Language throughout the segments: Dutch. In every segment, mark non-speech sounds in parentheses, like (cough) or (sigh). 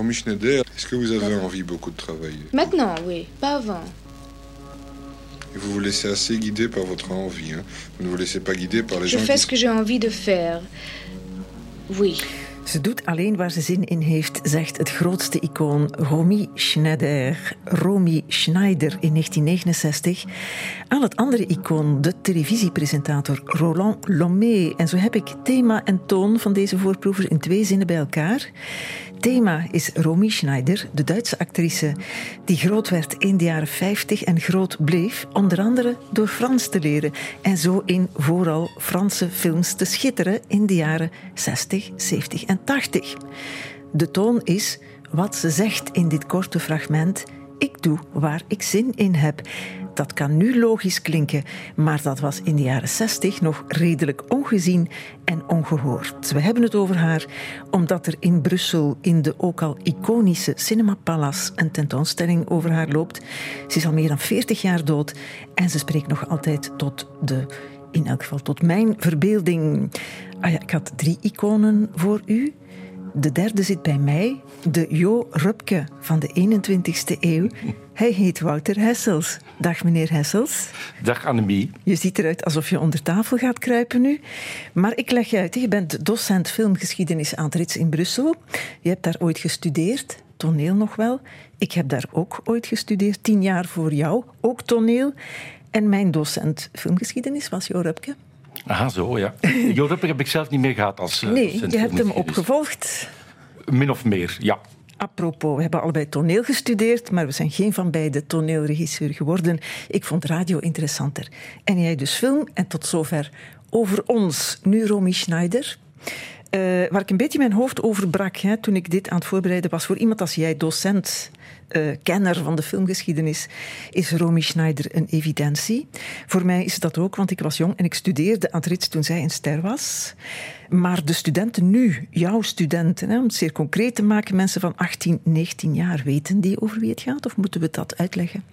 Romy Schneider, est-ce que vous avez envie beaucoup de travailler Maintenant, oui, pas avant. Et vous vous laissez assez guider par votre envie. Hein vous ne vous laissez pas guider par les Je gens fais qui... ce que j'ai envie de faire. Oui. Ze doet alleen waar ze zin in heeft, zegt het grootste icoon Romy Schneider. Romy Schneider in 1969. Aan het andere icoon, de televisiepresentator Roland Lomé. En zo heb ik thema en toon van deze voorproever in twee zinnen bij elkaar. Thema is Romy Schneider, de Duitse actrice die groot werd in de jaren 50 en groot bleef, onder andere door Frans te leren en zo in vooral Franse films te schitteren in de jaren 60, 70 en 80. De toon is wat ze zegt in dit korte fragment. Ik doe waar ik zin in heb. Dat kan nu logisch klinken, maar dat was in de jaren 60 nog redelijk ongezien en ongehoord. We hebben het over haar omdat er in Brussel in de ook al iconische Cinema Palace een tentoonstelling over haar loopt. Ze is al meer dan 40 jaar dood en ze spreekt nog altijd tot de, in elk geval tot mijn verbeelding. Ah ja, ik had drie iconen voor u. De derde zit bij mij, de Jo Rupke van de 21ste eeuw. Hij heet Wouter Hessels. Dag meneer Hessels. Dag Annemie. Je ziet eruit alsof je onder tafel gaat kruipen nu. Maar ik leg je uit, je bent docent filmgeschiedenis aan het Rits in Brussel. Je hebt daar ooit gestudeerd, toneel nog wel. Ik heb daar ook ooit gestudeerd, tien jaar voor jou, ook toneel. En mijn docent filmgeschiedenis was Jo Rupke. Aha, zo ja. Jo Rupke heb ik zelf niet meer gehad als uh, Nee, je hebt hem opgevolgd. Min of meer, ja. Apropos, we hebben allebei toneel gestudeerd, maar we zijn geen van beide toneelregisseur geworden. Ik vond radio interessanter. En jij dus film. En tot zover over ons. Nu Romy Schneider. Eh, waar ik een beetje mijn hoofd over brak hè, toen ik dit aan het voorbereiden was voor iemand als jij, docent, eh, kenner van de filmgeschiedenis, is Romy Schneider een evidentie. Voor mij is dat ook, want ik was jong en ik studeerde aan het Rits toen zij een ster was. Maar de studenten nu, jouw studenten, hè, om het zeer concreet te maken, mensen van 18, 19 jaar, weten die over wie het gaat? Of moeten we dat uitleggen?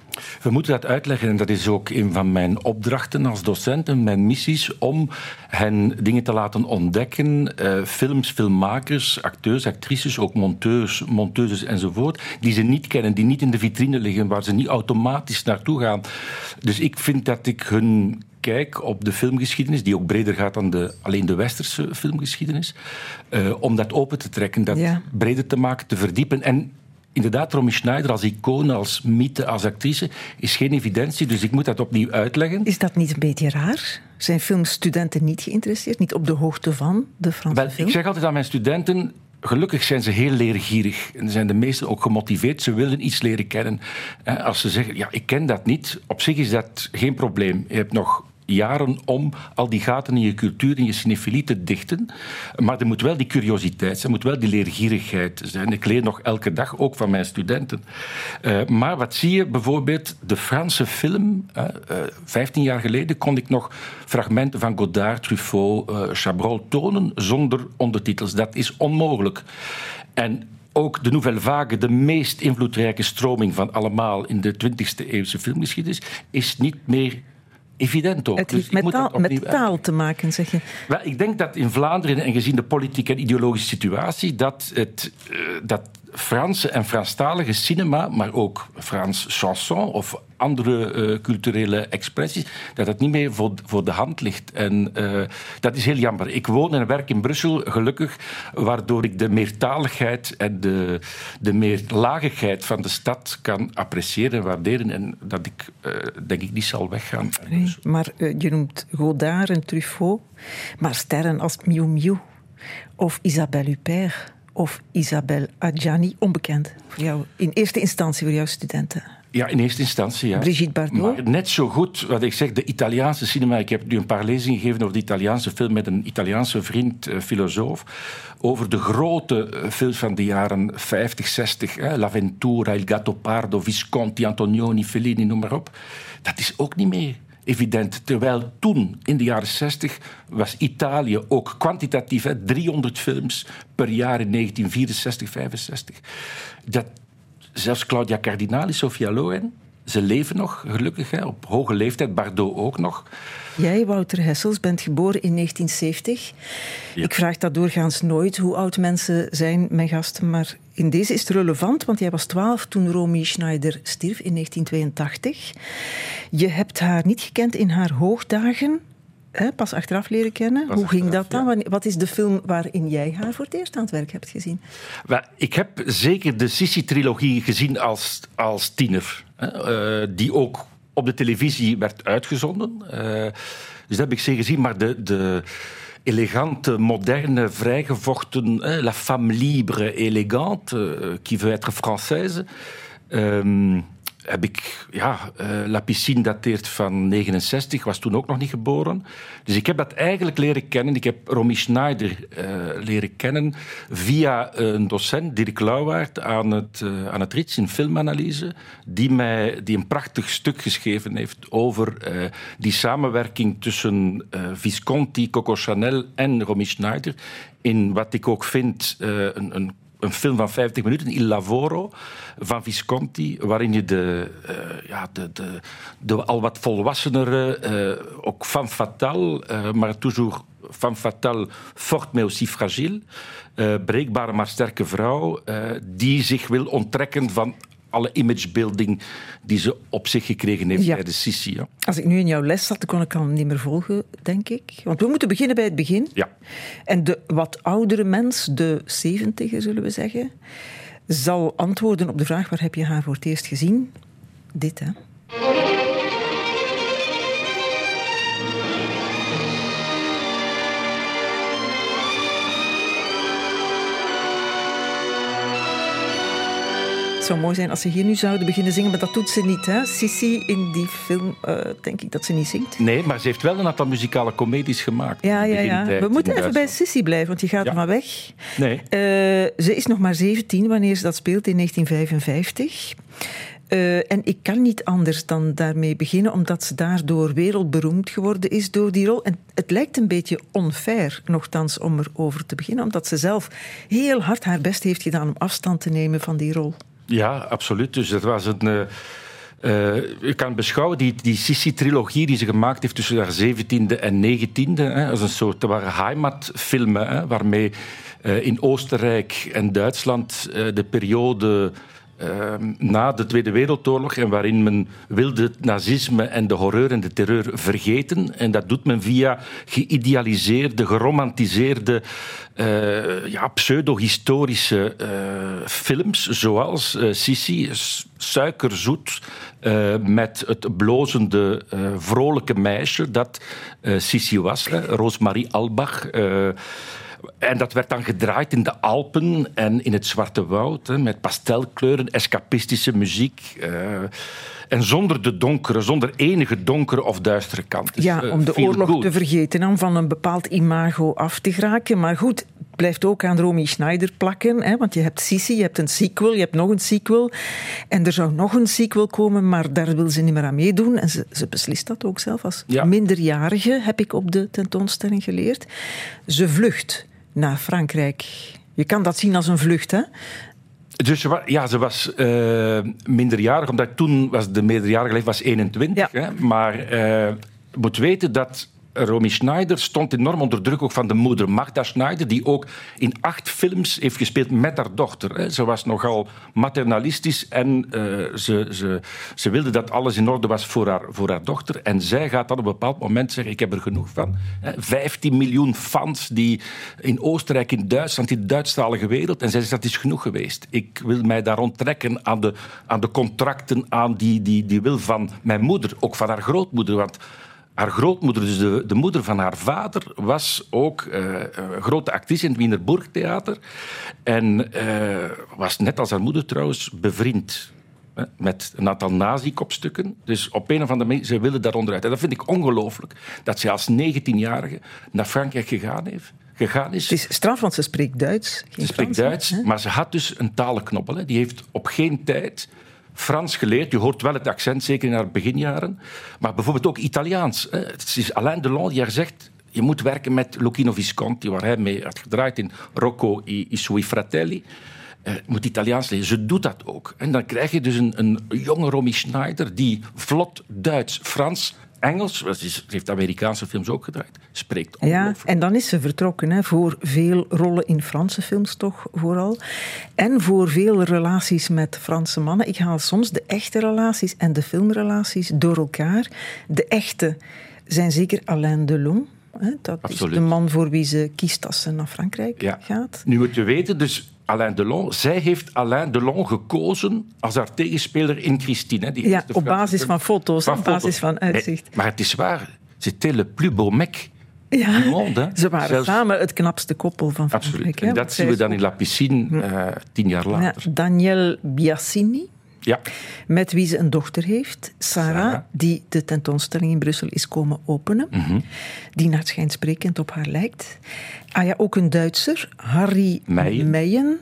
We moeten dat uitleggen en dat is ook een van mijn opdrachten als docent en mijn missies om hen dingen te laten ontdekken. eh, films, filmmakers, acteurs, actrices, ook monteurs, monteuses enzovoort, die ze niet kennen, die niet in de vitrine liggen, waar ze niet automatisch naartoe gaan. Dus ik vind dat ik hun op de filmgeschiedenis, die ook breder gaat dan de, alleen de westerse filmgeschiedenis, eh, om dat open te trekken, dat Ja. breder te maken, te verdiepen. En inderdaad, Romy Schneider als icoon, als mythe, als actrice, is geen evidentie, dus ik moet dat opnieuw uitleggen. Is dat niet een beetje raar? Zijn filmstudenten niet geïnteresseerd, niet op de hoogte van de Franse Wel, film? ik zeg altijd aan mijn studenten. Gelukkig zijn ze heel leergierig en zijn de meesten ook gemotiveerd. Ze willen iets leren kennen. Als ze zeggen, ja, ik ken dat niet, op zich is dat geen probleem. Je hebt nog jaren om al die gaten in je cultuur, in je cinefilie te dichten. Maar er moet wel die curiositeit zijn, moet wel die leergierigheid zijn. Ik leer nog elke dag, ook van mijn studenten. Eh, maar wat zie je bijvoorbeeld, de Franse film, eh, eh, 15 jaar geleden kon ik nog fragmenten van Godard, Truffaut, eh, Chabrol tonen zonder ondertitels. Dat is onmogelijk. En ook de Nouvelle Vague, de meest invloedrijke stroming van allemaal in de 20e eeuwse filmgeschiedenis, is niet meer evident ook. Het Dus heeft ik met taal, met opnieuw taal te maken, zeg je. wel, ik denk dat in Vlaanderen, en gezien de politieke en ideologische situatie, dat, het, eh, dat Franse en Franstalige cinema, maar ook Frans chanson of andere eh, culturele expressies, dat dat niet meer voor, voor de hand ligt. En eh, dat is heel jammer. Ik woon en werk in Brussel, gelukkig, waardoor ik de meertaligheid en de, de meerlagigheid van de stad kan appreciëren en waarderen. En dat ik, eh, denk ik, niet zal weggaan. Nee, maar je noemt Godard en Truffaut, maar sterren als Miu Miu of Isabelle Huppert of Isabelle Adjani, onbekend voor jou, in eerste instantie voor jouw studenten. Ja, in eerste instantie, ja. Brigitte Bardot? Maar net zo goed, wat ik zeg, de Italiaanse cinema. Ik heb nu een paar lezingen gegeven over de Italiaanse film met een Italiaanse vriend, eh, filosoof, over de grote eh, films van de jaren 50, 60. Hè, L'Avventura, Il Gattopardo, Visconti, Antonioni, Fellini, noem maar op. Dat is ook niet meer evident. Terwijl toen, in de jaren 60, was Italië ook kwantitatief, hè, 300 films per jaar in 1964, 65. Dat, zelfs Claudia Cardinali, Sofia Loren, ze leven nog, gelukkig, hè, op hoge leeftijd. Bardot ook nog. Jij, Wouter Hessels, bent geboren in 1970. Ja. Ik vraag dat doorgaans nooit hoe oud mensen zijn, mijn gasten, maar in deze is het relevant, want jij was 12 toen Romy Schneider stierf in 1982. Je hebt haar niet gekend in haar hoogdagen, hè, pas achteraf leren kennen. Hoe ging dat dan? Wat is de film waarin jij haar voor het eerst aan het werk hebt gezien? Wel, ik heb zeker de Sissi-trilogie gezien als, als tiener. Hè, uh, die ook op de televisie werd uitgezonden. Uh, dus dat heb ik zeker gezien. Maar de, de elegante, moderne, vrijgevochten, eh, la femme libre, élégante, euh, qui veut être française. Um, heb ik, ja, uh, La Piscine dateert van 69, was toen ook nog niet geboren. Dus ik heb dat eigenlijk leren kennen. Ik heb Romy Schneider uh, leren kennen via een docent, Dirk Lauwaard, aan het, uh, aan het RITS in filmanalyse, die, mij, die een prachtig stuk geschreven heeft over die samenwerking tussen Visconti, Coco Chanel en Romy Schneider. In wat ik ook vind een, een een film van 50 minuten, Il Lavoro, van Visconti, waarin je de, uh, ja, de, de, de, al wat volwassenere, uh, ook femme fatale, uh, maar toujours femme fatale, fort mais aussi fragile, breekbare maar sterke vrouw, die zich wil onttrekken van alle imagebuilding die ze op zich gekregen heeft bij de Sissi. Ja. Als ik nu in jouw les zat, dan kon ik hem niet meer volgen, denk ik. Want we moeten beginnen bij het begin. Ja. En de wat oudere mens, de zeventiger zullen we zeggen, zal antwoorden op de vraag waar heb je haar voor het eerst gezien? Dit, hè. Zou mooi zijn als ze hier nu zouden beginnen zingen, maar dat doet ze niet. Hè? Sissi in die film, uh, denk ik dat ze niet zingt. Nee, maar ze heeft wel een aantal muzikale comedies gemaakt. Ja, ja, ja. We moeten even bij Sissi blijven, want je gaat ja. maar weg. Nee. Uh, ze is nog maar 17 wanneer ze dat speelt in 1955. Uh, en ik kan niet anders dan daarmee beginnen, omdat ze daardoor wereldberoemd geworden is door die rol. En het lijkt een beetje onfair, nogthans, om erover te beginnen, omdat ze zelf heel hard haar best heeft gedaan om afstand te nemen van die rol. Ja, absoluut. Dus dat was een. Uh, uh, je kan beschouwen die, die Sissi-trilogie die ze gemaakt heeft tussen haar 17e en 19e hè, als een soort waren heimatfilmen, waarmee uh, in Oostenrijk en Duitsland de periode uh, na de Tweede Wereldoorlog en waarin men wilde het nazisme en de horreur en de terreur vergeten. En dat doet men via geïdealiseerde, geromantiseerde, uh, ja, pseudo-historische uh, films, zoals uh, Sissi, suikerzoet, met het blozende, vrolijke meisje dat Sissi was, Roosmarie Albach. En dat werd dan gedraaid in de Alpen en in het Zwarte Woud, hè, met pastelkleuren, escapistische muziek. Uh, en zonder de donkere, zonder enige donkere of duistere kant. Dus, ja, om de oorlog good. te vergeten, om van een bepaald imago af te geraken. Maar goed, het blijft ook aan Romy Schneider plakken. Hè, want je hebt Sissi, je hebt een sequel, je hebt nog een sequel. En er zou nog een sequel komen, maar daar wil ze niet meer aan meedoen. En ze, ze beslist dat ook zelf als ja. minderjarige, heb ik op de tentoonstelling geleerd. Ze vlucht naar Frankrijk. Je kan dat zien als een vlucht, hè? Dus ja, ze was uh, minderjarig, omdat toen was de meerderjarige leeftijd was 21. Ja. Hè, maar uh, moet weten dat Romy Schneider stond enorm onder druk ook van de moeder Magda Schneider, die ook in acht films heeft gespeeld met haar dochter. Ze was nogal maternalistisch en uh, ze, ze, ze wilde dat alles in orde was voor haar, voor haar dochter. En zij gaat dan op een bepaald moment zeggen, ik heb er genoeg van. 15 miljoen fans die in Oostenrijk, in Duitsland, in de Duitsstalige wereld. En zij zegt, dat is genoeg geweest. Ik wil mij daar onttrekken aan de, aan de contracten, aan die, die, die wil van mijn moeder, ook van haar grootmoeder. Want haar grootmoeder, dus de, de, moeder van haar vader, was ook uh, grote actrice in het Wiener Burgtheater. En uh, was net als haar moeder trouwens bevriend met een aantal nazi-kopstukken. Dus op een of andere manier, ze willen daaronder uit. En dat vind ik ongelooflijk, dat ze als 19-jarige naar Frankrijk gegaan heeft. Gegaan is. Het is straf, want ze spreekt Duits. Ze spreekt Duits, hè? maar ze had dus een talenknoppel. Hè. Die heeft op geen tijd Frans geleerd. Je hoort wel het accent, zeker in haar beginjaren. Maar bijvoorbeeld ook Italiaans. Het is Alain Delon die haar zegt... Je moet werken met Lucchino Visconti, waar hij mee had gedraaid in Rocco i, i Sui Fratelli. Uh, moet Italiaans leren. Ze doet dat ook. En dan krijg je dus een, een jonge Romy Schneider die vlot Duits, Frans Engels, ze heeft Amerikaanse films ook gedraaid, spreekt Ja, ongelooflijk. en dan is ze vertrokken hè, voor veel rollen in Franse films toch vooral. En voor veel relaties met Franse mannen. Ik haal soms de echte relaties en de filmrelaties door elkaar. De echte zijn zeker Alain Delon. Hè, dat Absoluut. is de man voor wie ze kiest als ze naar Frankrijk Ja. gaat. Nu moet je weten, dus Alain Delon, zij heeft Alain Delon gekozen als haar tegenspeler in Christine. die Ja, op basis van foto's, Van op basis van uitzicht. Nee, maar het is waar, c'était le plus beau mec Ja, du monde. hè. (laughs) ze waren Zelfs- samen het knapste koppel van Frankrijk. Absoluut. En dat zien we dan in La Piscine eh, tien jaar Ja, later. Daniel Biassini. Ja, met wie ze een dochter heeft, Sarah, Sarah. die de tentoonstelling in Brussel is komen openen, Mhm. die naar het sprekend op haar lijkt. Ah ja, ook een Duitser, Harry Meijen. Meijen,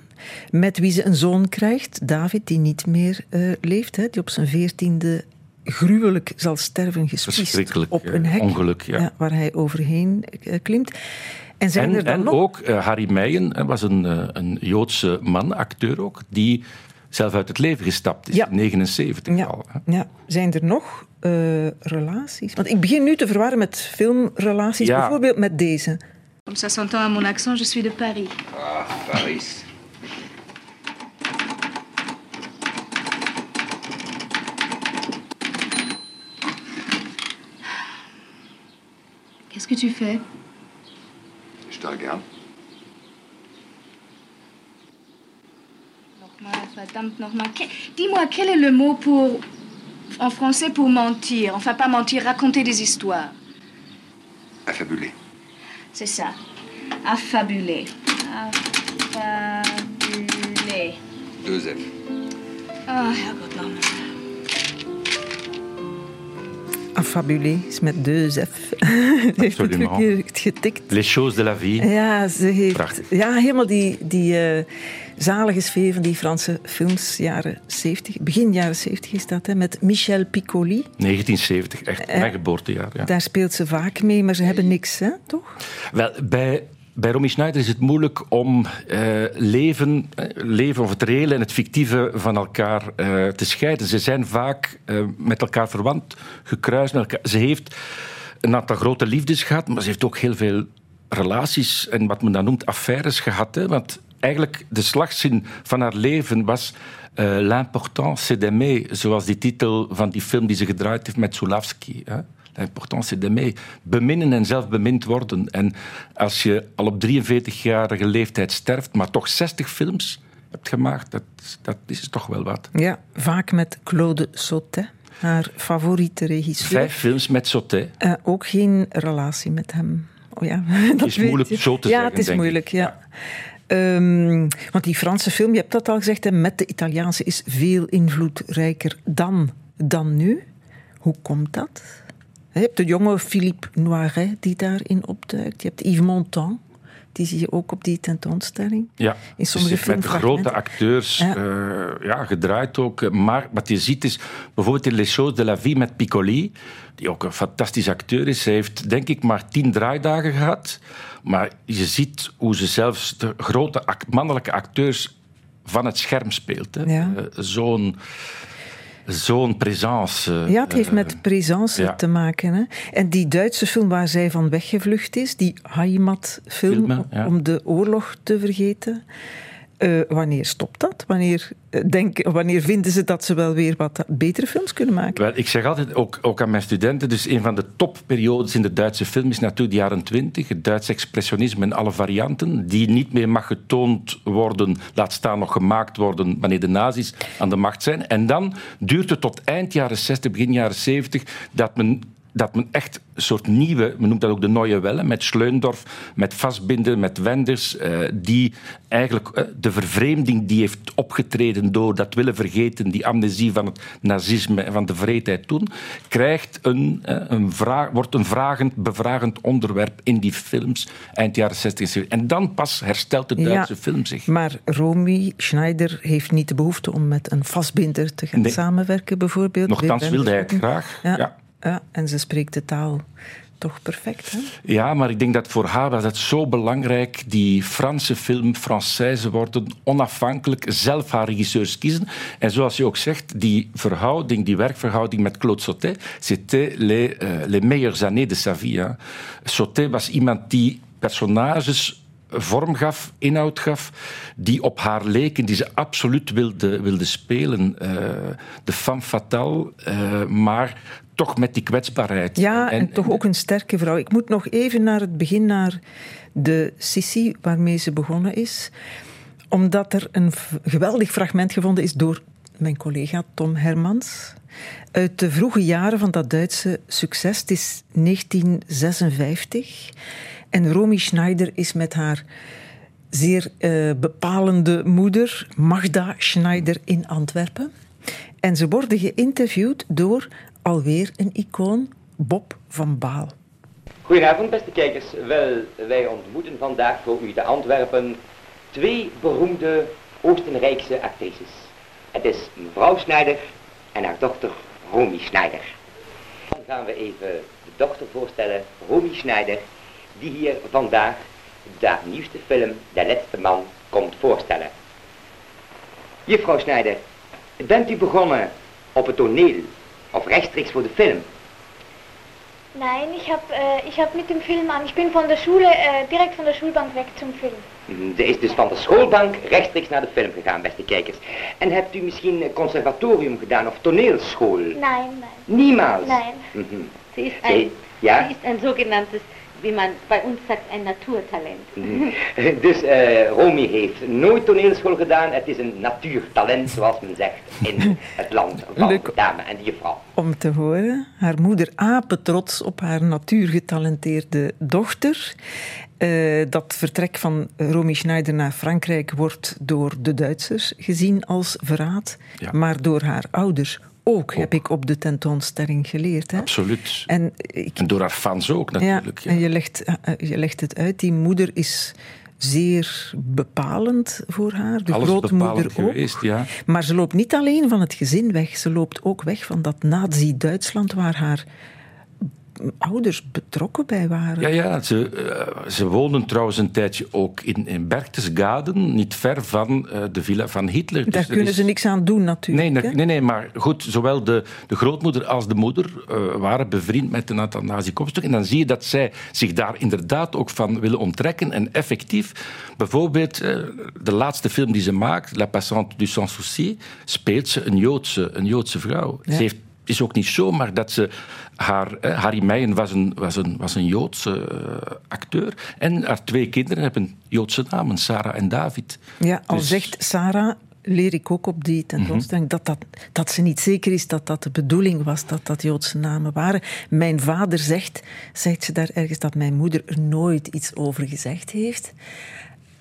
met wie ze een zoon krijgt, David, die niet meer eh, leeft, hè, die op zijn veertiende gruwelijk zal sterven gespiesd op eh, een hek ongeluk, ja. waar hij overheen eh, klimt. En zijn er dan en nog... ook eh, Harry Meijen was een, een Joodse man, acteur ook, die zelf uit het leven gestapt is Ja. in 79 Ja, al. hè. ja. Zijn er nog eh, relaties? Want ik begin nu te verwarren met filmrelaties, Ja. bijvoorbeeld met deze. Comme ça s'entend à mon accent, je suis de Paris. Ah, Paris. Qu'est-ce que tu fais Je te regarde. Nochmal, verdammt nochmal. Dis-moi, quel est le mot pour. en français pour mentir? Enfin, pas mentir, raconter des histoires. Affabulé. C'est ça. Affabuler. Affabuler. Deux F. Ah, Herrgott, nochmal. Affabulé is met deux F. Ze verkeerd getikt. Les choses de la vie. Ja, ze heeft Prachtig. ja, helemaal die, die eh, zalige sfeer van die Franse films, jaren 70, begin jaren 70 is dat, hè, met Michel Piccoli. 1970, echt mijn geboortejaar. Ja. Daar speelt ze vaak mee, maar ze hebben niks, hè, toch? Wel, bij, bij Romy Schneider is het moeilijk om eh, leven, eh, leven of het reële en het fictieve van elkaar eh, te scheiden. Ze zijn vaak eh, met elkaar verwant, gekruist met elkaar. Ze heeft een aantal grote liefdes gehad, maar ze heeft ook heel veel relaties en wat men dan noemt affaires gehad. Hè? Want eigenlijk de slagzin van haar leven was eh, L'important c'est d'aimer, zoals die titel van die film die ze gedraaid heeft met Zulawski. Hè? L'important c'est d'aimer. Beminnen en zelf bemind worden. En als je al op 43-jarige leeftijd sterft, maar toch 60 films hebt gemaakt, dat, dat is toch wel wat. Ja, vaak met Claude Sautet, haar favoriete regisseur. Vijf films met Sautet. Eh, ook geen relatie met hem. Oh ja, (laughs) dat is moeilijk je. zo te ja, zeggen, het is moeilijk, ja. Ehm, want die Franse film, je hebt dat al gezegd, hè, met de Italiaanse is veel invloedrijker dan, dan nu. Hoe komt dat? Je hebt de jonge Philippe Noiret die daarin opduikt. Je hebt Yves Montand, die zie je ook op die tentoonstelling. Ja, In sommige dus met grote acteurs Ja. ja. ja, gedraaid ook. eh, Maar wat je ziet is bijvoorbeeld in Les Choses de la Vie met Piccoli, die ook een fantastisch acteur is. Hij heeft denk ik maar tien draaidagen gehad. Maar je ziet hoe ze zelfs de grote act- mannelijke acteurs van het scherm speelt. Ja. Eh, Zo'n zo'n présence. eh, Ja, het heeft eh, met présence ja. te maken. Hè. En die Duitse film waar zij van weggevlucht is, die Heimat-film, ja. om de oorlog te vergeten. Eh, wanneer stopt dat? Wanneer, eh, denk, wanneer vinden ze dat ze wel weer wat betere films kunnen maken? Wel, ik zeg altijd, ook, ook aan mijn studenten, dus een van de topperiodes in de Duitse film is natuurlijk de jaren twintig, het Duits expressionisme in alle varianten, die niet meer mag getoond worden, laat staan nog gemaakt worden, wanneer de nazi's aan de macht zijn. En dan duurt het tot eind jaren 60, begin jaren 70, dat men dat men echt een soort nieuwe, men noemt dat ook de Neue Welle, met Schleundorf, met Vastbinden, met Wenders, eh, die eigenlijk eh, de vervreemding die heeft opgetreden door dat willen vergeten, die amnesie van het nazisme en van de vreedheid toen, krijgt een, eh, een vraag, wordt een vragend, bevragend onderwerp in die films eind jaren 60 en 70. En dan pas herstelt de Duitse Ja, film zich. Maar Romy Schneider heeft niet de behoefte om met een vastbinder te gaan Nee. samenwerken, bijvoorbeeld. Nochtans wilde hij het graag. Ja, Ja. Ja, en ze spreekt de taal toch perfect, hè? Ja, maar ik denk dat voor haar was het zo belangrijk, die Franse film, Française worden, onafhankelijk, zelf haar regisseurs kiezen. En zoals je ook zegt, die verhouding, die werkverhouding met Claude Sautet, c'était les, uh, les meilleures années de sa vie. Sautet was iemand die personages vorm gaf, inhoud gaf, die op haar leken, die ze absoluut wilde, wilde spelen. Uh, de femme fatale, uh, maar toch met die kwetsbaarheid. Ja, en, en, toch ook een sterke vrouw. Ik moet nog even naar het begin, naar de Sissi waarmee ze begonnen is. Omdat er een geweldig fragment gevonden is door mijn collega Tom Hermans. Uit de vroege jaren van dat Duitse succes. Het is 1956. En Romy Schneider is met haar zeer uh, bepalende moeder, Magda Schneider, in Antwerpen. En ze worden geïnterviewd door alweer een icoon, Bob van Baal. Goedenavond, beste kijkers. Wel, wij ontmoeten vandaag voor u te Antwerpen twee beroemde Oostenrijkse actrices. Het is mevrouw Schneider en haar dochter Romy Schneider. Dan gaan we even de dochter voorstellen, Romy Schneider, die hier vandaag de nieuwste film De Laatste Man komt voorstellen. Juffrouw Schneider, bent u begonnen op het toneel of rechtstreeks voor de film? Nein, ich habe äh, ich hab mit dem Film an. Ich bin von der Schule, äh, direkt von der Schulbank weg zum Film. Ze is dus van de schoolbank rechtstreeks naar de film gegaan, beste kijkers. En hebt u misschien een conservatorium gedaan of toneelschool? Nein, nein. Niemals? Nein. Mhm. Sie ist ein, Sie, ja? sie ist ein sogenanntes, wie man bei uns sagt, ein Naturtalent. (laughs) Dus uh, Romy heeft nooit toneelschool gedaan. Het is een natuurtalent, zoals men zegt, in (laughs) het land van Leuk. de dame en de juffrouw. Om te horen, haar moeder apetrots op haar natuurgetalenteerde dochter. Uh, dat vertrek van Romy Schneider naar Frankrijk wordt door de Duitsers gezien als verraad, Ja. maar door haar ouders ook, heb ik op de tentoonstelling geleerd. Hè? Absoluut. En, ik, En door haar fans ook natuurlijk. Ja, en je legt, eh, je legt het uit, die moeder is zeer bepalend voor haar, de Alles grootmoeder ook. geweest, ja. Maar ze loopt niet alleen van het gezin weg, ze loopt ook weg van dat nazi-Duitsland waar haar ouders betrokken bij waren. Ja, ja ze, eh, ze woonden trouwens een tijdje ook in, in Berchtesgaden, niet ver van eh, de villa van Hitler. Daar Dus dat kunnen is- ze niks aan doen natuurlijk. Nee, nee, nee, maar goed, zowel de, de grootmoeder als de moeder eh, waren bevriend met een aantal nazi-kopstukken. En dan zie je dat zij zich daar inderdaad ook van willen onttrekken. En effectief, bijvoorbeeld de laatste film die ze maakt, La Passante du Sans Souci, speelt ze een Joodse, een Joodse vrouw. Ja. Ze heeft het is ook niet zomaar dat ze haar... eh, Harry Meijen was een, was een, was een Joodse eh, acteur. En haar twee kinderen hebben Joodse namen, Sarah en David. Ja, al Dus- zegt Sarah, leer ik ook op die tentoonstelling, Mhm. dat, dat, dat ze niet zeker is dat dat de bedoeling was, dat dat Joodse namen waren. Mijn vader zegt, zegt ze daar ergens, dat mijn moeder er nooit iets over gezegd heeft.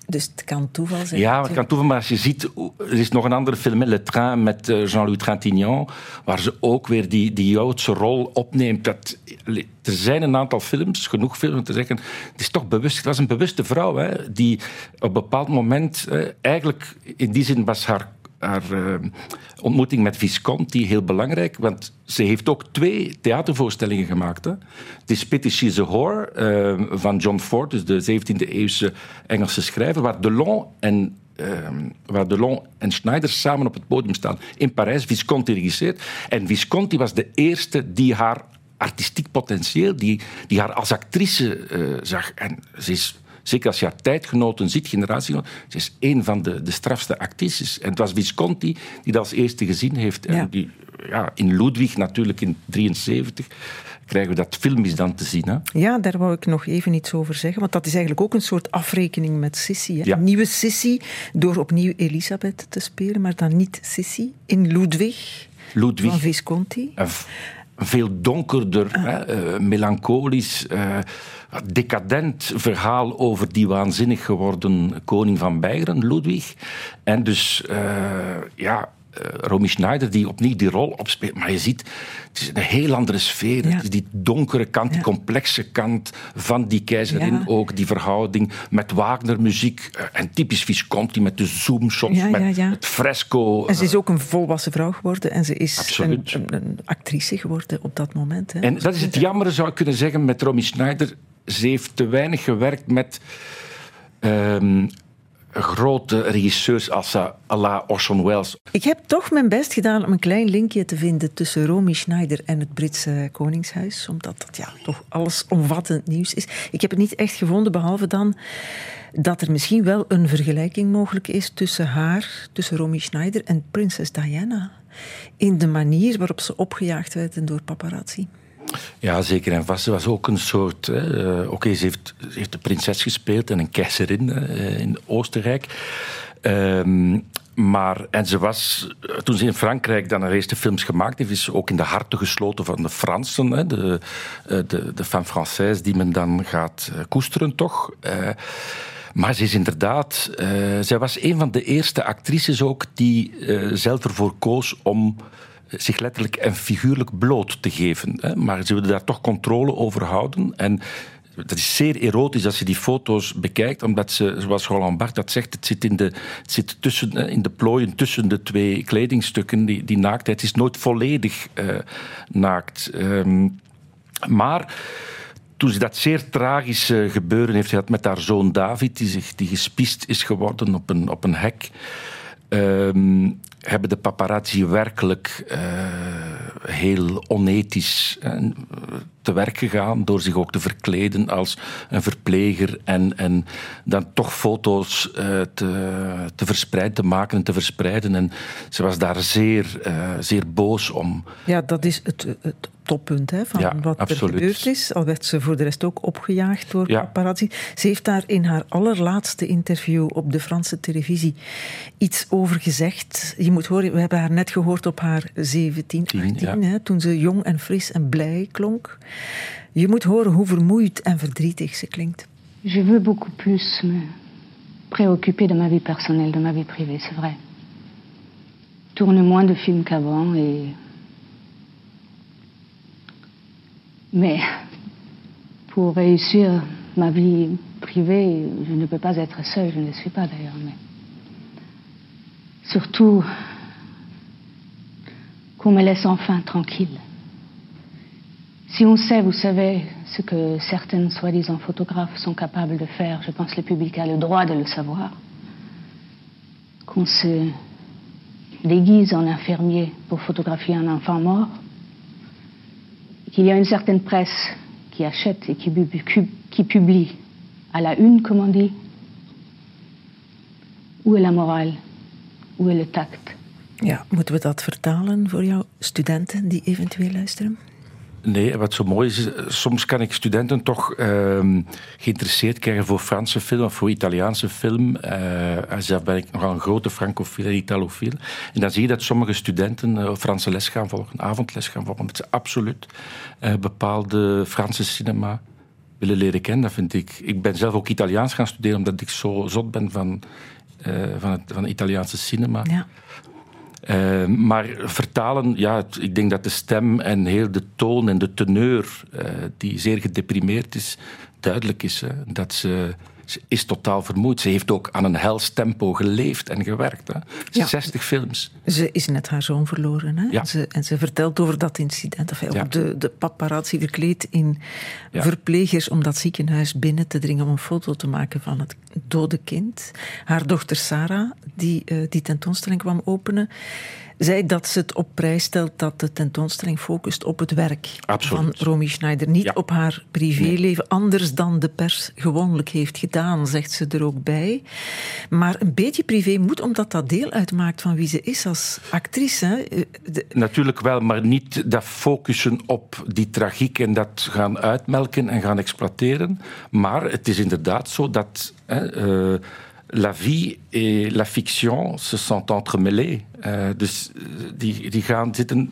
Dus het kan toeval zijn. Ja, het kan toevallig, maar als je ziet, er is nog een andere film, Le Train, met eh, Jean-Louis Trintignant, waar ze ook weer die, die Joodse rol opneemt. Dat, er zijn een aantal films, genoeg films om te zeggen, het is toch bewust, het was een bewuste vrouw, hè, die op een bepaald moment, eh, eigenlijk in die zin was haar haar eh, ontmoeting met Visconti heel belangrijk, want ze heeft ook twee theatervoorstellingen gemaakt. Hè. Het is Pity She's a Whore eh, van John Ford, dus de 17e-eeuwse Engelse schrijver, waar Delon en eh, waar Delon en Schneider samen op het podium staan in Parijs. Visconti regisseert. En Visconti was de eerste die haar artistiek potentieel, die, die haar als actrice eh, zag. En ze is Zeker als je haar tijdgenoten ziet, generatiegenoten. Ze is een van de, de strafste actrices. En het was Visconti die dat als eerste gezien heeft. Ja. En die, ja, in Ludwig natuurlijk in 73 krijgen we dat filmisch dan te zien. Hè? Ja, daar wou ik nog even iets over zeggen. Want dat is eigenlijk ook een soort afrekening met Sissi. Hè? Ja. Nieuwe Sissi, door opnieuw Elisabeth te spelen, maar dan niet Sissi. In Ludwig, Ludwig. van Visconti. Een veel donkerder, hè, eh, melancholisch, eh, decadent verhaal over die waanzinnig geworden koning van Beieren, Ludwig. En dus, eh, ja, Romy Schneider die opnieuw die rol opspeelt. Maar je ziet, het is een heel andere sfeer. Ja. Het is die donkere kant, die complexe kant van die keizerin ook. Die verhouding met Wagner-muziek. eh, en typisch Visconti met de zoomshots, met ja. het fresco. En ze is ook een volwassen vrouw geworden en ze is een, Absoluut. een, een actrice geworden op dat moment. Hè. En dat is het jammer, zou ik kunnen zeggen, met Romy Schneider. Ze heeft te weinig gewerkt met ehm, grote regisseurs als à la Orson Welles. Ik heb toch mijn best gedaan om een klein linkje te vinden tussen Romy Schneider en het Britse Koningshuis. Omdat dat ja, toch alles omvattend nieuws is. Ik heb het niet echt gevonden, behalve dan dat er misschien wel een vergelijking mogelijk is tussen haar, tussen Romy Schneider en prinses Diana. In de manier waarop ze opgejaagd werden door paparazzi. Ja, zeker en vast. Ze was ook een soort... eh, Oké, ze, heeft, heeft de prinses gespeeld en een keizerin eh, in Oostenrijk. Ehm, maar, en ze was, eh, toen ze in Frankrijk dan haar eerste films gemaakt heeft, is ze ook in de harten gesloten van de Fransen. Hè, de, de, de femme française die men dan gaat koesteren, toch? Maar ze is inderdaad... eh, zij was een van de eerste actrices ook die zelf ervoor koos om zich letterlijk en figuurlijk bloot te geven. Hè. Maar ze wilde daar toch controle over houden. En dat is zeer erotisch als je die foto's bekijkt, omdat ze, zoals Roland Barthes dat zegt, het zit, in de, zit tussen, in de plooien tussen de twee kledingstukken. Die, die naaktheid is nooit volledig eh, naakt. Ehm, maar toen ze dat zeer tragische gebeuren heeft gehad met haar zoon David, die, zich, die gespiest is geworden op een, op een hek, ehm, hebben de paparazzi werkelijk eh, heel onethisch eh, te werk gegaan door zich ook te verkleden als een verpleger en, en dan toch foto's eh, te, te verspreiden, te maken en te verspreiden. En ze was daar zeer, zeer boos om. Ja, dat is het, het toppunt hè, van Ja, wat absoluut. er gebeurd is. Al werd ze voor de rest ook opgejaagd door Ja. paparazzi. Ze heeft daar in haar allerlaatste interview op de Franse televisie iets over gezegd. Je moet horen, we hebben haar net gehoord op haar 17, 18, ja. hè, toen ze jong en fris en blij klonk. Je moet horen hoe vermoeid en verdrietig ze klinkt. Je veux beaucoup plus me préoccuper de ma vie personnelle, de ma vie privée, c'est vrai. Tourne moins de films qu'avant et. Mais pour réussir ma vie privée, je ne peux pas être seule, je ne le suis pas d'ailleurs, mais. Surtout qu'on me laisse enfin tranquille. Si on sait, vous savez, ce que certaines soi-disant photographes sont capables de faire, je pense que le public a le droit de le savoir, qu'on se déguise en infirmier pour photographier un enfant mort, qu'il y a une certaine presse qui achète et qui, publie à la une, comme on dit, où est la morale? Le tact Ja, moeten we dat vertalen voor jouw studenten die eventueel luisteren? Nee, wat zo mooi is, eh, soms kan ik studenten toch ehm, geïnteresseerd krijgen voor Franse film of voor Italiaanse film. Eh zelf ben ik nogal een grote francofiel en italofiel. En dan zie je dat sommige studenten eh, Franse les gaan volgen, avondles gaan volgen, omdat ze absoluut eh, bepaalde Franse cinema willen leren kennen. Dat vind ik. Ik ben zelf ook Italiaans gaan studeren, omdat ik zo zot ben van, van, het, van het Italiaanse cinema. Ja. Eh, maar vertalen, ja, ik denk dat de stem en heel de toon en de teneur, eh, die zeer gedeprimeerd is, duidelijk is. Hè, dat ze, ze is totaal vermoeid. Ze heeft ook aan een hels tempo geleefd en gewerkt. Hè. Ja. 60 films. Ze is net haar zoon verloren. Hè? Ja. En, ze, en ze vertelt over dat incident. Of Ja. de, de paparazzi verkleed in verplegers om dat ziekenhuis binnen te dringen om een foto te maken van het dode kind. Haar dochter Sarah, die eh, die tentoonstelling kwam openen, zei dat ze het op prijs stelt dat de tentoonstelling focust op het werk Absoluut. van Romy Schneider. Niet Ja. op haar privéleven, anders dan de pers gewoonlijk heeft gedaan, zegt ze er ook bij. Maar een beetje privé moet, omdat dat deel uitmaakt van wie ze is als actrice. Hè. Eh, de- Natuurlijk wel, maar niet dat focussen op die tragiek en dat gaan uitmelken en gaan exploiteren. Maar het is inderdaad zo dat hè, eh, la vie et la fiction se sont entremêlés. Eh, dus eh, die, die gaan zitten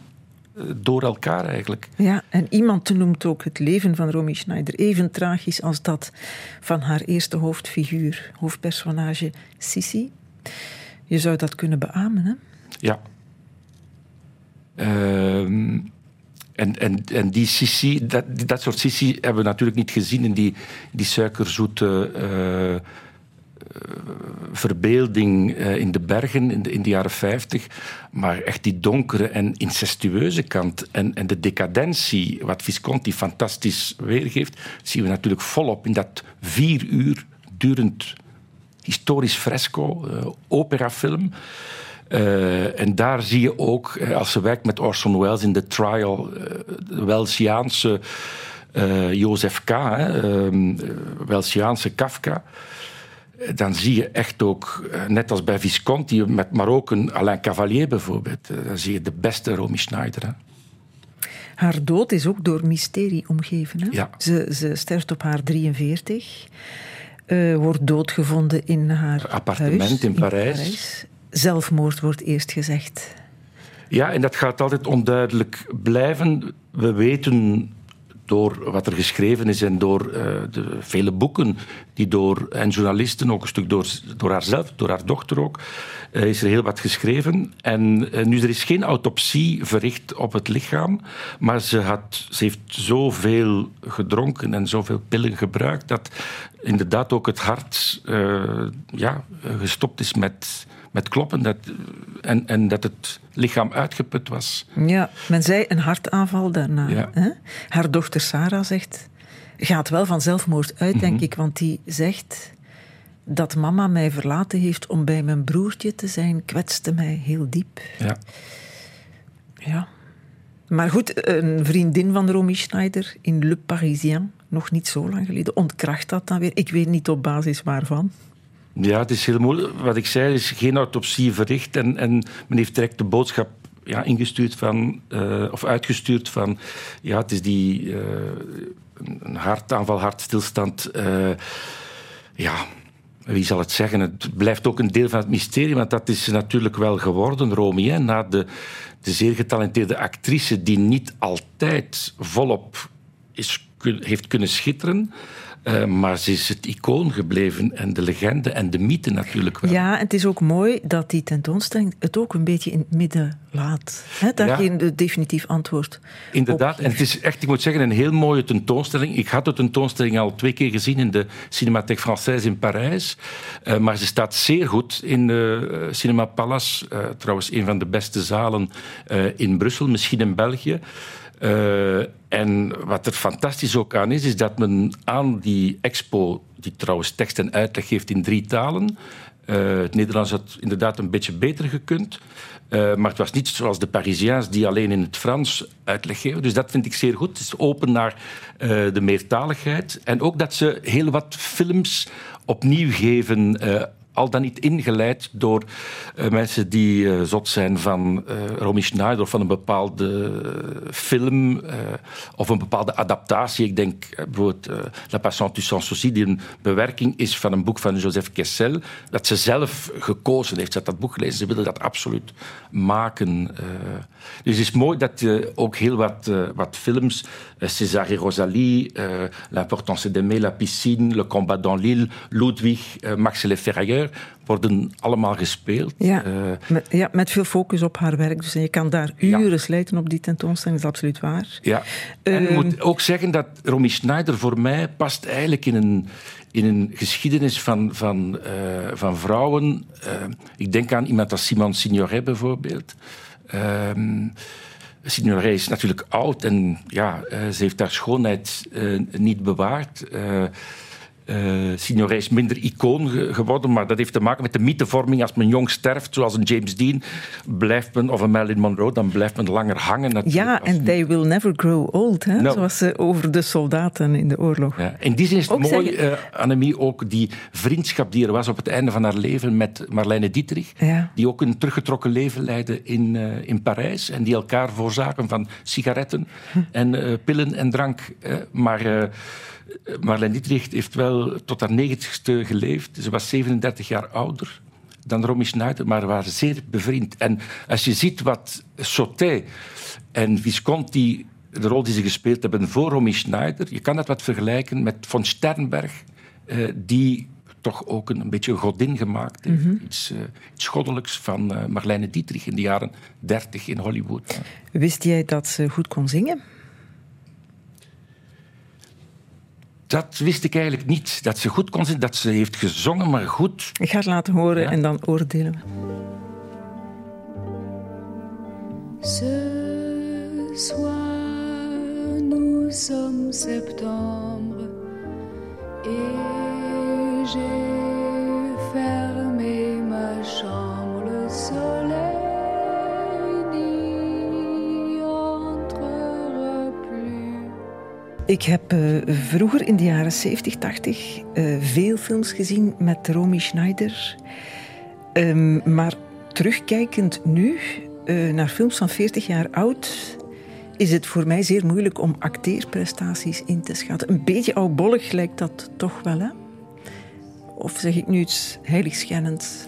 eh, door elkaar eigenlijk. Ja, en iemand noemt ook het leven van Romy Schneider even tragisch als dat van haar eerste hoofdfiguur, hoofdpersonage Sissi. Je zou dat kunnen beamen, hè? Ja, Ehm, en, en, en die Sissi, dat, dat soort Sissi hebben we natuurlijk niet gezien in die, die suikerzoete uh, verbeelding uh, in de bergen in de, in de jaren 50. Maar echt die donkere en incestueuze kant en, en de decadentie, wat Visconti fantastisch weergeeft, zien we natuurlijk volop in dat vier uur durend historisch fresco, uh, operafilm. En daar zie je ook, als ze werkt met Orson Welles in The Trial, uh, de Jozef K., hè, Welsiaanse Kafka, dan zie je echt ook, net als bij Visconti, met, maar ook een Alain Cavalier bijvoorbeeld, dan zie je de beste Romy Schneider. Hè. Haar dood is ook door mysterie omgeven. Hè? Ja. Ze, ze sterft op haar 43. Uh, wordt doodgevonden in haar appartement huis, in, Parijs. in Parijs. Zelfmoord wordt eerst gezegd. Ja, en dat gaat altijd onduidelijk blijven. We weten door wat er geschreven is en door uh, de vele boeken die door en journalisten, ook een stuk door, door haarzelf, door haar dochter ook, uh, is er heel wat geschreven. En uh, nu, er is geen autopsie verricht op het lichaam, maar ze, had, ze heeft zoveel gedronken en zoveel pillen gebruikt dat inderdaad ook het hart ja, gestopt is met, met kloppen dat, en, en dat het lichaam uitgeput was. Ja, men zei een hartaanval daarna. Ja. Hè? Haar dochter Sarah zegt, gaat wel van zelfmoord uit, denk Mhm. ik, want die zegt dat mama mij verlaten heeft om bij mijn broertje te zijn, kwetste mij heel diep. Ja. Ja. Maar goed, een vriendin van Romy Schneider in Le Parisien, nog niet zo lang geleden, ontkracht dat dan weer. Ik weet niet op basis waarvan. Ja, het is heel moeilijk. Wat ik zei, is geen autopsie verricht. En, en men heeft direct de boodschap ja, ingestuurd van, uh, of uitgestuurd van... Ja, het is die uh, een hartaanval, hartstilstand. Uh, ja, wie zal het zeggen? Het blijft ook een deel van het mysterie, want dat is natuurlijk wel geworden, Romy. Na de, de zeer getalenteerde actrice die niet altijd volop is, heeft kunnen schitteren... Uh, maar ze is het icoon gebleven en de legende en de mythe natuurlijk wel. Ja, en het is ook mooi dat die tentoonstelling het ook een beetje in het midden laat. Hè, daar Ja. geen definitief antwoord Inderdaad, op en het is echt, ik moet zeggen, een heel mooie tentoonstelling. Ik had de tentoonstelling al twee keer gezien in de Cinémathèque Française in Parijs. Uh, maar ze staat zeer goed in de uh, Cinema Palace. Uh, trouwens, een van de beste zalen in Brussel, misschien in België. Uh, en wat er fantastisch ook aan is, is dat men aan die expo, die trouwens tekst en uitleg geeft in drie talen. Uh, het Nederlands had inderdaad een beetje beter gekund. Uh, maar het was niet zoals de Parisiens die alleen in het Frans uitleg geven. Dus dat vind ik zeer goed. Het is open naar de meertaligheid. En ook dat ze heel wat films opnieuw geven al dan niet ingeleid door uh, mensen die uh, zot zijn van uh, Romy Schneider of van een bepaalde film of een bepaalde adaptatie. Ik denk bijvoorbeeld La Patiente du Sans Souci, die een bewerking is van een boek van Joseph Kessel, dat ze zelf gekozen heeft. Ze had dat boek gelezen, ze wilde dat absoluut maken. Dus het is mooi dat je ook heel wat, wat films, César et Rosalie, L'importance d'aimer, La piscine, Le combat dans l'île, Ludwig, Max et les Ferrailleurs, worden allemaal gespeeld. Ja, uh, met, ja, met veel focus op haar werk. Dus je kan daar uren ja. slijten op die tentoonstelling, dat is absoluut waar. Ja. En ik uh, moet ook zeggen dat Romy Schneider voor mij past eigenlijk in een, in een geschiedenis van, van, uh, van vrouwen. ik denk aan iemand als Simone Signoret bijvoorbeeld. Signoret is natuurlijk oud en ja, ze heeft haar schoonheid niet bewaard. Uh, Signoret is minder icoon ge geworden, maar dat heeft te maken met de mythevorming. Als men jong sterft, zoals een James Dean, blijft men, of een Marilyn Monroe, dan blijft men langer hangen. Ja, en they will never grow old, hè? No. zoals uh, over de soldaten in de oorlog. Ja. In die zin is het ook mooi, zeggen... uh, Annemie, ook die vriendschap die er was op het einde van haar leven met Marlene Dietrich, ja. die ook een teruggetrokken leven leidde in, in Parijs en die elkaar voorzaken van sigaretten Hm. en pillen en drank. maar Marlene Dietrich heeft wel tot haar negentigste geleefd. Ze was 37 jaar ouder dan Romy Schneider, maar waren zeer bevriend. En als je ziet wat Sauté en Visconti, de rol die ze gespeeld hebben voor Romy Schneider, je kan dat wat vergelijken met von Sternberg, die toch ook een, een beetje een godin gemaakt heeft. Mhm. Iets, uh, iets goddelijks van uh, Marlene Dietrich in de jaren 30 in Hollywood. Wist jij dat ze goed kon zingen? Dat wist ik eigenlijk niet. Dat ze goed kon zingen, dat ze heeft gezongen, maar goed. Ik ga het laten horen ja. en dan oordelen we. Ce soir, nous sommes septembre et j'ai Ik heb uh, vroeger in de jaren 70, 80 uh, veel films gezien met Romy Schneider. Um, maar terugkijkend nu uh, naar films van 40 jaar oud, is het voor mij zeer moeilijk om acteerprestaties in te schatten. Een beetje oudbollig lijkt dat toch wel, hè? Of zeg ik nu iets heiligschennends?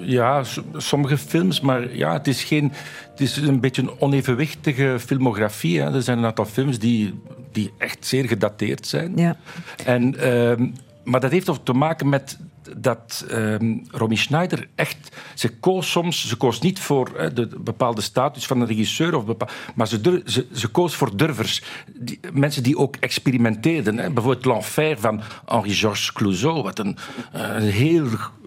Ja, sommige films, maar ja, het is, geen, het is een beetje een onevenwichtige filmografie. Hè. Er zijn een aantal films die, die echt zeer gedateerd zijn. Ja. En, uh, maar dat heeft ook te maken met dat um, Romy Schneider echt... Ze koos soms... Ze koos niet voor de bepaalde status van een regisseur, of maar ze, ze, ze, koos voor durvers. Die, mensen die ook experimenteerden. Hè. Bijvoorbeeld L'Enfer van Henri-Georges Clouzot, wat een, heel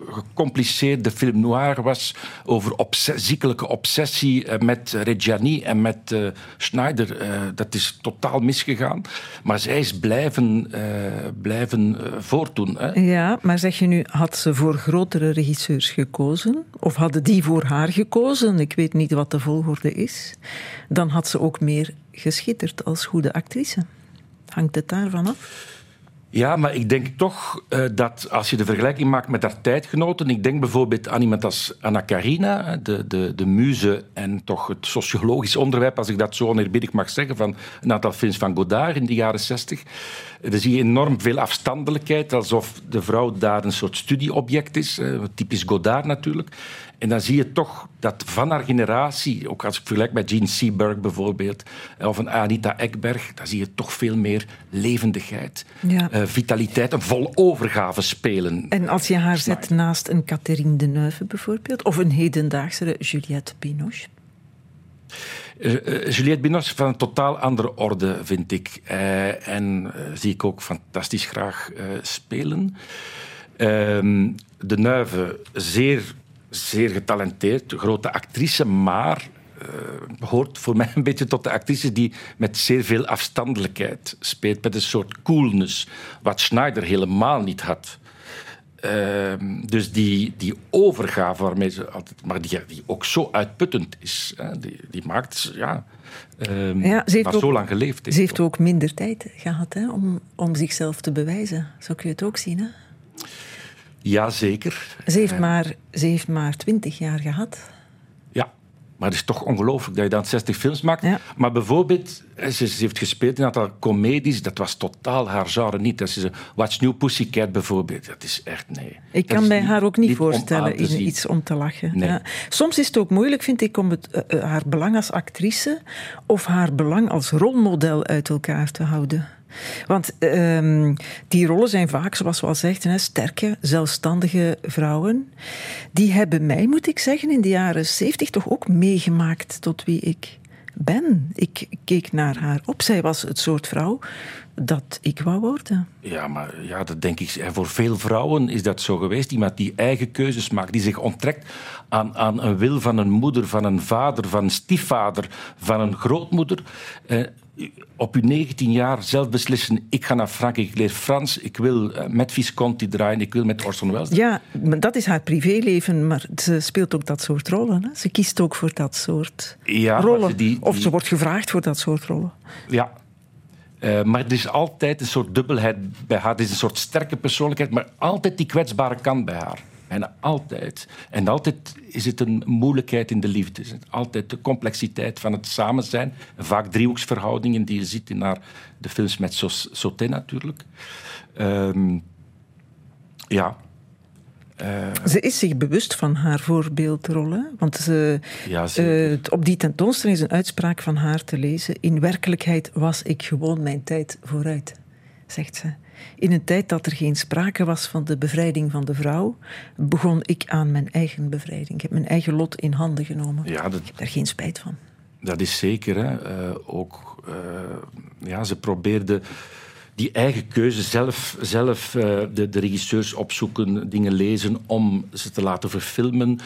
gecompliceerde film noir was over ziekelijke obsessie uh, met Reggiani en met uh, Schneider. Uh, dat is totaal misgegaan. Maar zij is blijven, blijven voortdoen. Hè. Ja, maar zeg je nu, had ze voor grotere regisseurs gekozen? Of hadden die voor haar gekozen? Ik weet niet wat de volgorde is. Dan had ze ook meer geschitterd als goede actrice. Hangt het daarvan af? Ja, maar ik denk toch uh, dat als je de vergelijking maakt met haar tijdgenoten, ik denk bijvoorbeeld aan iemand als Anna Karina, de, de, de muze en toch het sociologisch onderwerp, als ik dat zo oneerbiedig mag zeggen, van een aantal films van Godard in de jaren zestig. Dan zie je enorm veel afstandelijkheid, alsof de vrouw daar een soort studieobject is, typisch Godard natuurlijk. En dan zie je toch dat van haar generatie, ook als ik vergelijk met Gene Seberg bijvoorbeeld, of een Anita Ekberg, dan zie je toch veel meer levendigheid, ja. uh, vitaliteit, een vol overgave spelen. En als je haar zet naast een Catherine Deneuve bijvoorbeeld, of een hedendaagse Juliette Binoche? Uh, uh, Juliette Binoche van een totaal andere orde, vind ik. En zie ik ook fantastisch graag spelen. Ehm, de Neuve, zeer zeer getalenteerd, grote actrice, maar uh, behoort voor mij een beetje tot de actrice die met zeer veel afstandelijkheid speelt, met een soort coolness, wat Schneider helemaal niet had. Uh, dus die, die overgave waarmee ze altijd, maar die, die ook zo uitputtend is, hè, die, die maakt, ja, uh, ja ze heeft ook, zo lang geleefd. Ze heeft ook minder tijd gehad hè, om, om zichzelf te bewijzen. Zo kun je het ook zien. Hè? Ja, zeker. Ze heeft, maar, ze heeft maar 20 jaar gehad. Ja, maar het is toch ongelooflijk dat je dan 60 films maakt. Ja. Maar bijvoorbeeld, ze, ze, heeft gespeeld in een aantal comedies. Dat was totaal haar genre niet. Dat is What's New Pussycat bijvoorbeeld. Dat is echt, nee. Ik kan niet, haar ook niet, voorstellen in in iets om te lachen. Nee. Ja. Soms is het ook moeilijk, vind ik, om het, uh, haar belang als actrice of haar belang als rolmodel uit elkaar te houden. Want um, die rollen zijn vaak, zoals we al zeggen, sterke, zelfstandige vrouwen. Die hebben mij, moet ik zeggen, in de jaren zeventig toch ook meegemaakt tot wie ik ben. Ik keek naar haar op. Zij was het soort vrouw dat ik wou worden. Ja, maar ja, dat denk ik. Voor veel vrouwen is dat zo geweest. Iemand die eigen keuzes maakt, die zich onttrekt aan, aan een wil van een moeder, van een vader, van een stiefvader, van een grootmoeder. Eh, op uw 19 jaar zelf beslissen: ik ga naar Frankrijk, ik leer Frans, ik wil met Visconti draaien, ik wil met Orson Welles. Ja, dat is haar privéleven, maar ze speelt ook dat soort rollen. Hè? Ze kiest ook voor dat soort ja, rollen. Die, die, of ze wordt gevraagd voor dat soort rollen. Ja. Uh, maar er is altijd een soort dubbelheid bij haar. Er is een soort sterke persoonlijkheid, maar altijd die kwetsbare kant bij haar. Bijna altijd. En altijd is het een moeilijkheid in de liefde. Altijd de complexiteit van het samen zijn. Vaak driehoeksverhoudingen die je ziet in haar, de films met Sauté natuurlijk. Um, ja. Uh, ze is zich bewust van haar voorbeeldrol. Hè? Want ze, ja, uh, op die tentoonstelling is een uitspraak van haar te lezen. In werkelijkheid was ik gewoon mijn tijd vooruit, zegt ze. In een tijd dat er geen sprake was van de bevrijding van de vrouw, begon ik aan mijn eigen bevrijding. Ik heb mijn eigen lot in handen genomen. Ja, dat, Ik heb daar geen spijt van. Dat is zeker. Hè. Eh, ook, eh, ja, ze probeerde die eigen keuze zelf, zelf eh, de, de regisseurs opzoeken, dingen lezen om ze te laten verfilmen.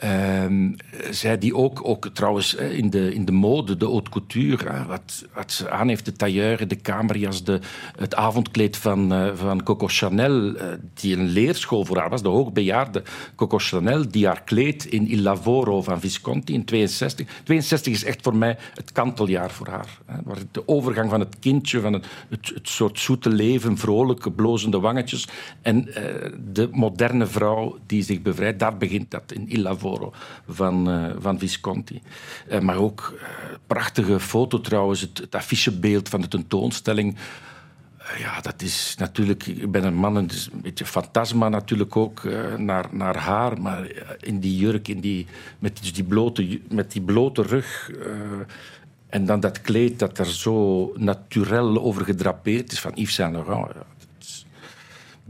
Ehm, zij die ook, ook trouwens in de, in de mode, de haute couture, wat, wat ze aan heeft, de tailleur, de kamerjas, de, het avondkleed van, eh, van Coco Chanel, eh, die een leerschool voor haar was, de hoogbejaarde Coco Chanel, die haar kleed in Il Lavoro van Visconti in 62. 62 is echt voor mij het kanteljaar voor haar. Hè, waar de overgang van het kindje, van het, het, het soort zoete leven, vrolijke, blozende wangetjes, en eh, de moderne vrouw die zich bevrijdt, daar begint dat in Il Lavoro van, eh, van Visconti. Eh, maar ook eh, prachtige foto trouwens, het, affichebeeld van de tentoonstelling. Ja, dat is natuurlijk... Ik ben een man, een beetje fantasma natuurlijk ook naar, naar haar. Maar in die jurk, in die, met, dus die blote, met die blote rug... en dan dat kleed dat er zo natuurlijk over gedrapeerd is van Yves Saint Laurent.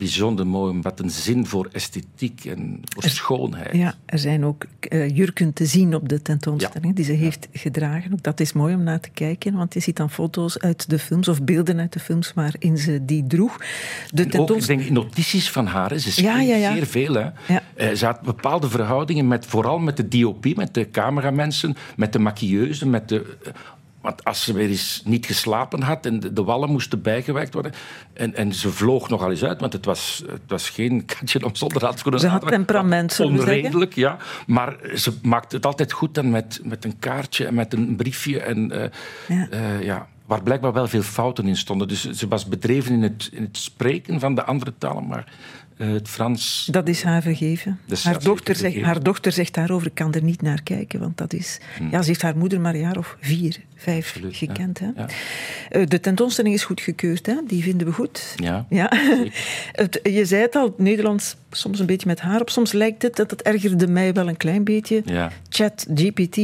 Is bijzonder mooi. Wat een zin voor esthetiek en voor schoonheid. Ja, er zijn ook eh, jurken te zien op de tentoonstelling die ze heeft gedragen. Ook dat is mooi om naar te kijken, want je ziet dan foto's uit de films of beelden uit de films waarin ze die droeg. De En ook, ik denk, notities van haar. hè. Ze schreef Ja, zeer veel. Hè. Eh, ze had bepaalde verhoudingen, met, vooral met de DOP, met de cameramensen, met de maquilleuse, met de... eh, Want als ze weer eens niet geslapen had en de, de wallen moesten bijgewerkt worden. En, en ze vloog nogal eens uit, want het was, het was geen (laughs) katje om zonder handschoenen Ze had temperament, zeggen. Onredelijk, ja. Maar ze maakte het altijd goed dan met, met een kaartje en met een briefje. En, eh, Ja. eh, ja, waar blijkbaar wel veel fouten in stonden. Dus ze was bedreven in het, in het spreken van de andere talen, maar het Frans... Dat is haar vergeven. Dat haar, dochter zegt, haar dochter zegt daarover, ik kan er niet naar kijken, want dat is... Ja, ze heeft haar moeder maar een jaar of vier, vijf Absoluut, ja. gekend. Hè? Ja. Eh, De tentoonstelling is goedgekeurd, hè? die vinden we goed. Ja, Ja. (laughs) Je zei het al, Nederlands soms een beetje met haar op. Soms lijkt het, dat het ergerde mij wel een klein beetje. ja. Chat GPT,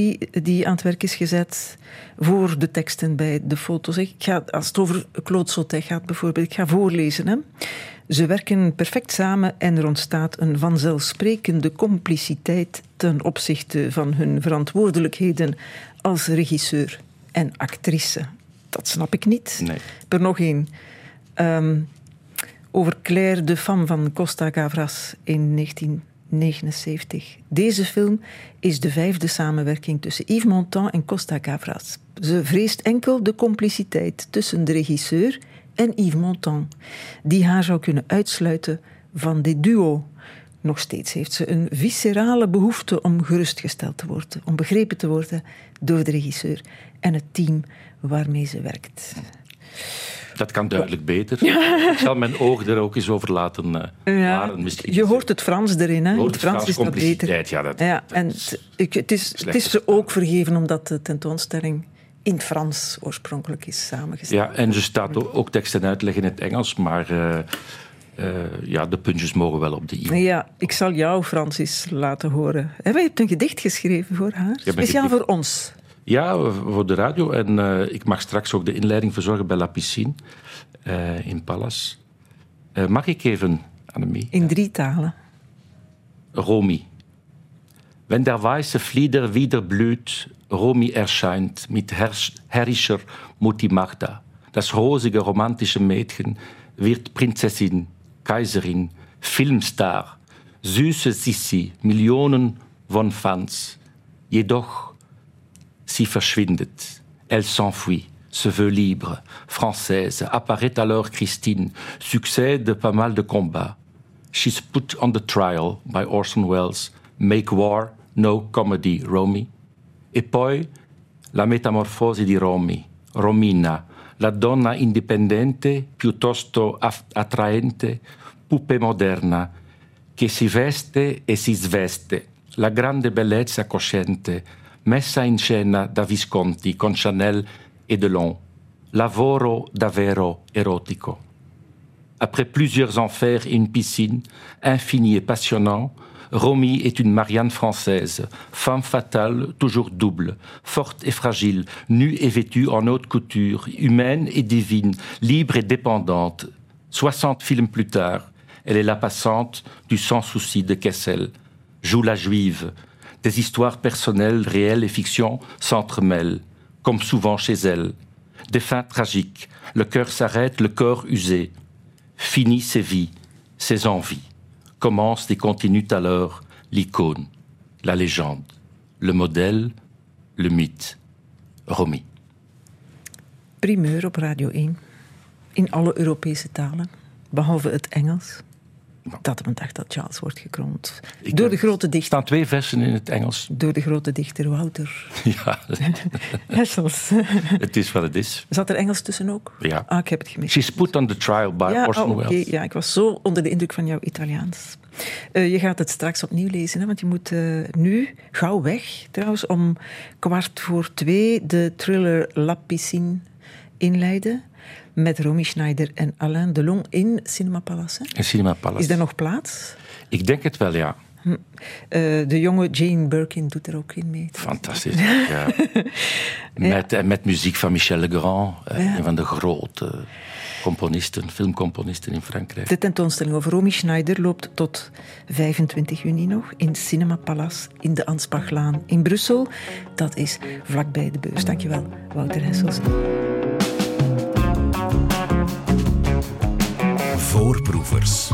die aan het werk is gezet voor de teksten bij de foto's. Ik ga, als het over Claude Sautet gaat bijvoorbeeld, ik ga voorlezen. Hè. Ze werken perfect samen en er ontstaat een vanzelfsprekende compliciteit ten opzichte van hun verantwoordelijkheden als regisseur en actrice. Dat snap ik niet. Nee. Er nog één. Ehm, over Claire de Femme van Costa Gavras in 1979. Deze film is de vijfde samenwerking tussen Yves Montand en Costa Gavras. Ze vreest enkel de compliciteit tussen de regisseur en Yves Montand, die haar zou kunnen uitsluiten van dit duo. Nog steeds heeft ze een viscerale behoefte om gerustgesteld te worden, om begrepen te worden door de regisseur en het team waarmee ze werkt. Dat kan duidelijk beter. Ik zal mijn oog er ook eens over laten waren. Misschien je hoort het Frans erin, hè? Hoort het Frans Frans is dat beter. ja, dat- ja, dat en is het, ik, het is, het is ze ook vergeven omdat de tentoonstelling in het Frans oorspronkelijk is samengesteld. Ja, en ze staat ook, tekst en uitleg in het Engels, maar eh, eh, ja, de puntjes mogen wel op de i. Ja, ik zal jou, Francis, laten horen. Je hebt een gedicht geschreven voor haar, speciaal voor ons. Ja, voor de radio. En eh, ik mag straks ook de inleiding verzorgen bij La Piscine in Pallas. Mag ik even, Annemie? In drie talen. Romy. Wenn der weiße Flieder wieder blüht, Romy erscheint mit herrischer Multimachta. Das rosige, romantische Mädchen wird Prinzessin, Kaiserin, Filmstar, süße Sissi, Millionen von Fans. Jedoch, sie verschwindet. Elle s'enfuit, se veut libre, française. Apparaît alors Christine, succès de pas mal de combats. She's put on the trial by Orson Welles. Make war, no comedy, Romy. E poi la metamorfosi di Romy, Romina, la donna indipendente, piuttosto attraente, puppe moderna, che si veste e si sveste, la grande bellezza cosciente, messa in scena da Visconti con Chanel e Delon, lavoro davvero erotico. Après plusieurs enfers et une piscine, infini et passionnant, Romy est une Marianne française, femme fatale, toujours double, forte et fragile, nue et vêtue en haute couture, humaine et divine, libre et dépendante, 60 films plus tard, elle est la passante du sans souci de Kessel, joue la juive. Des histoires personnelles, réelles et fiction s'entremêlent, comme souvent chez elle. Des fins tragiques, le cœur s'arrête, le corps usé. Finit ses vies, ses envies. Commence et continue alors l'icône, la légende, le modèle, le mythe. Romy. Primeur op Radio 1. In alle Europese talen, behalve het Engels. Dat een dag dat Charles wordt gekroond. Ik Door de grote Er dichter. staan twee versen in het Engels. Door de grote dichter Wouter (laughs) Ja, (laughs) Hessels. (laughs) het is wat het is. Zat er Engels tussen ook? Ja. Ah, ik heb het gemist. She's put on the trial by ja, Orson oh, oké. Welles. ja, ik was zo onder de indruk van jouw Italiaans. Eh, je gaat het straks opnieuw lezen, hè, want je moet eh, nu gauw weg. Trouwens, om kwart voor twee de thriller La Piscine inleiden. Met Romy Schneider en Alain Delon in Cinema Palace. hè? In Cinema Palace. Is daar nog plaats? Ik denk het wel, ja. Hm. Eh, de jonge Jane Birkin doet er ook in mee. Fantastisch. (laughs) Ja. Met, en met muziek van Michel Legrand, eh, Ja. een van de grote componisten, filmcomponisten in Frankrijk. De tentoonstelling over Romy Schneider loopt tot 25 juni nog in Cinema Palace in de Anspachlaan in Brussel. Dat is vlakbij de beurs. Dankjewel, Wouter Hessels. Voorproevers.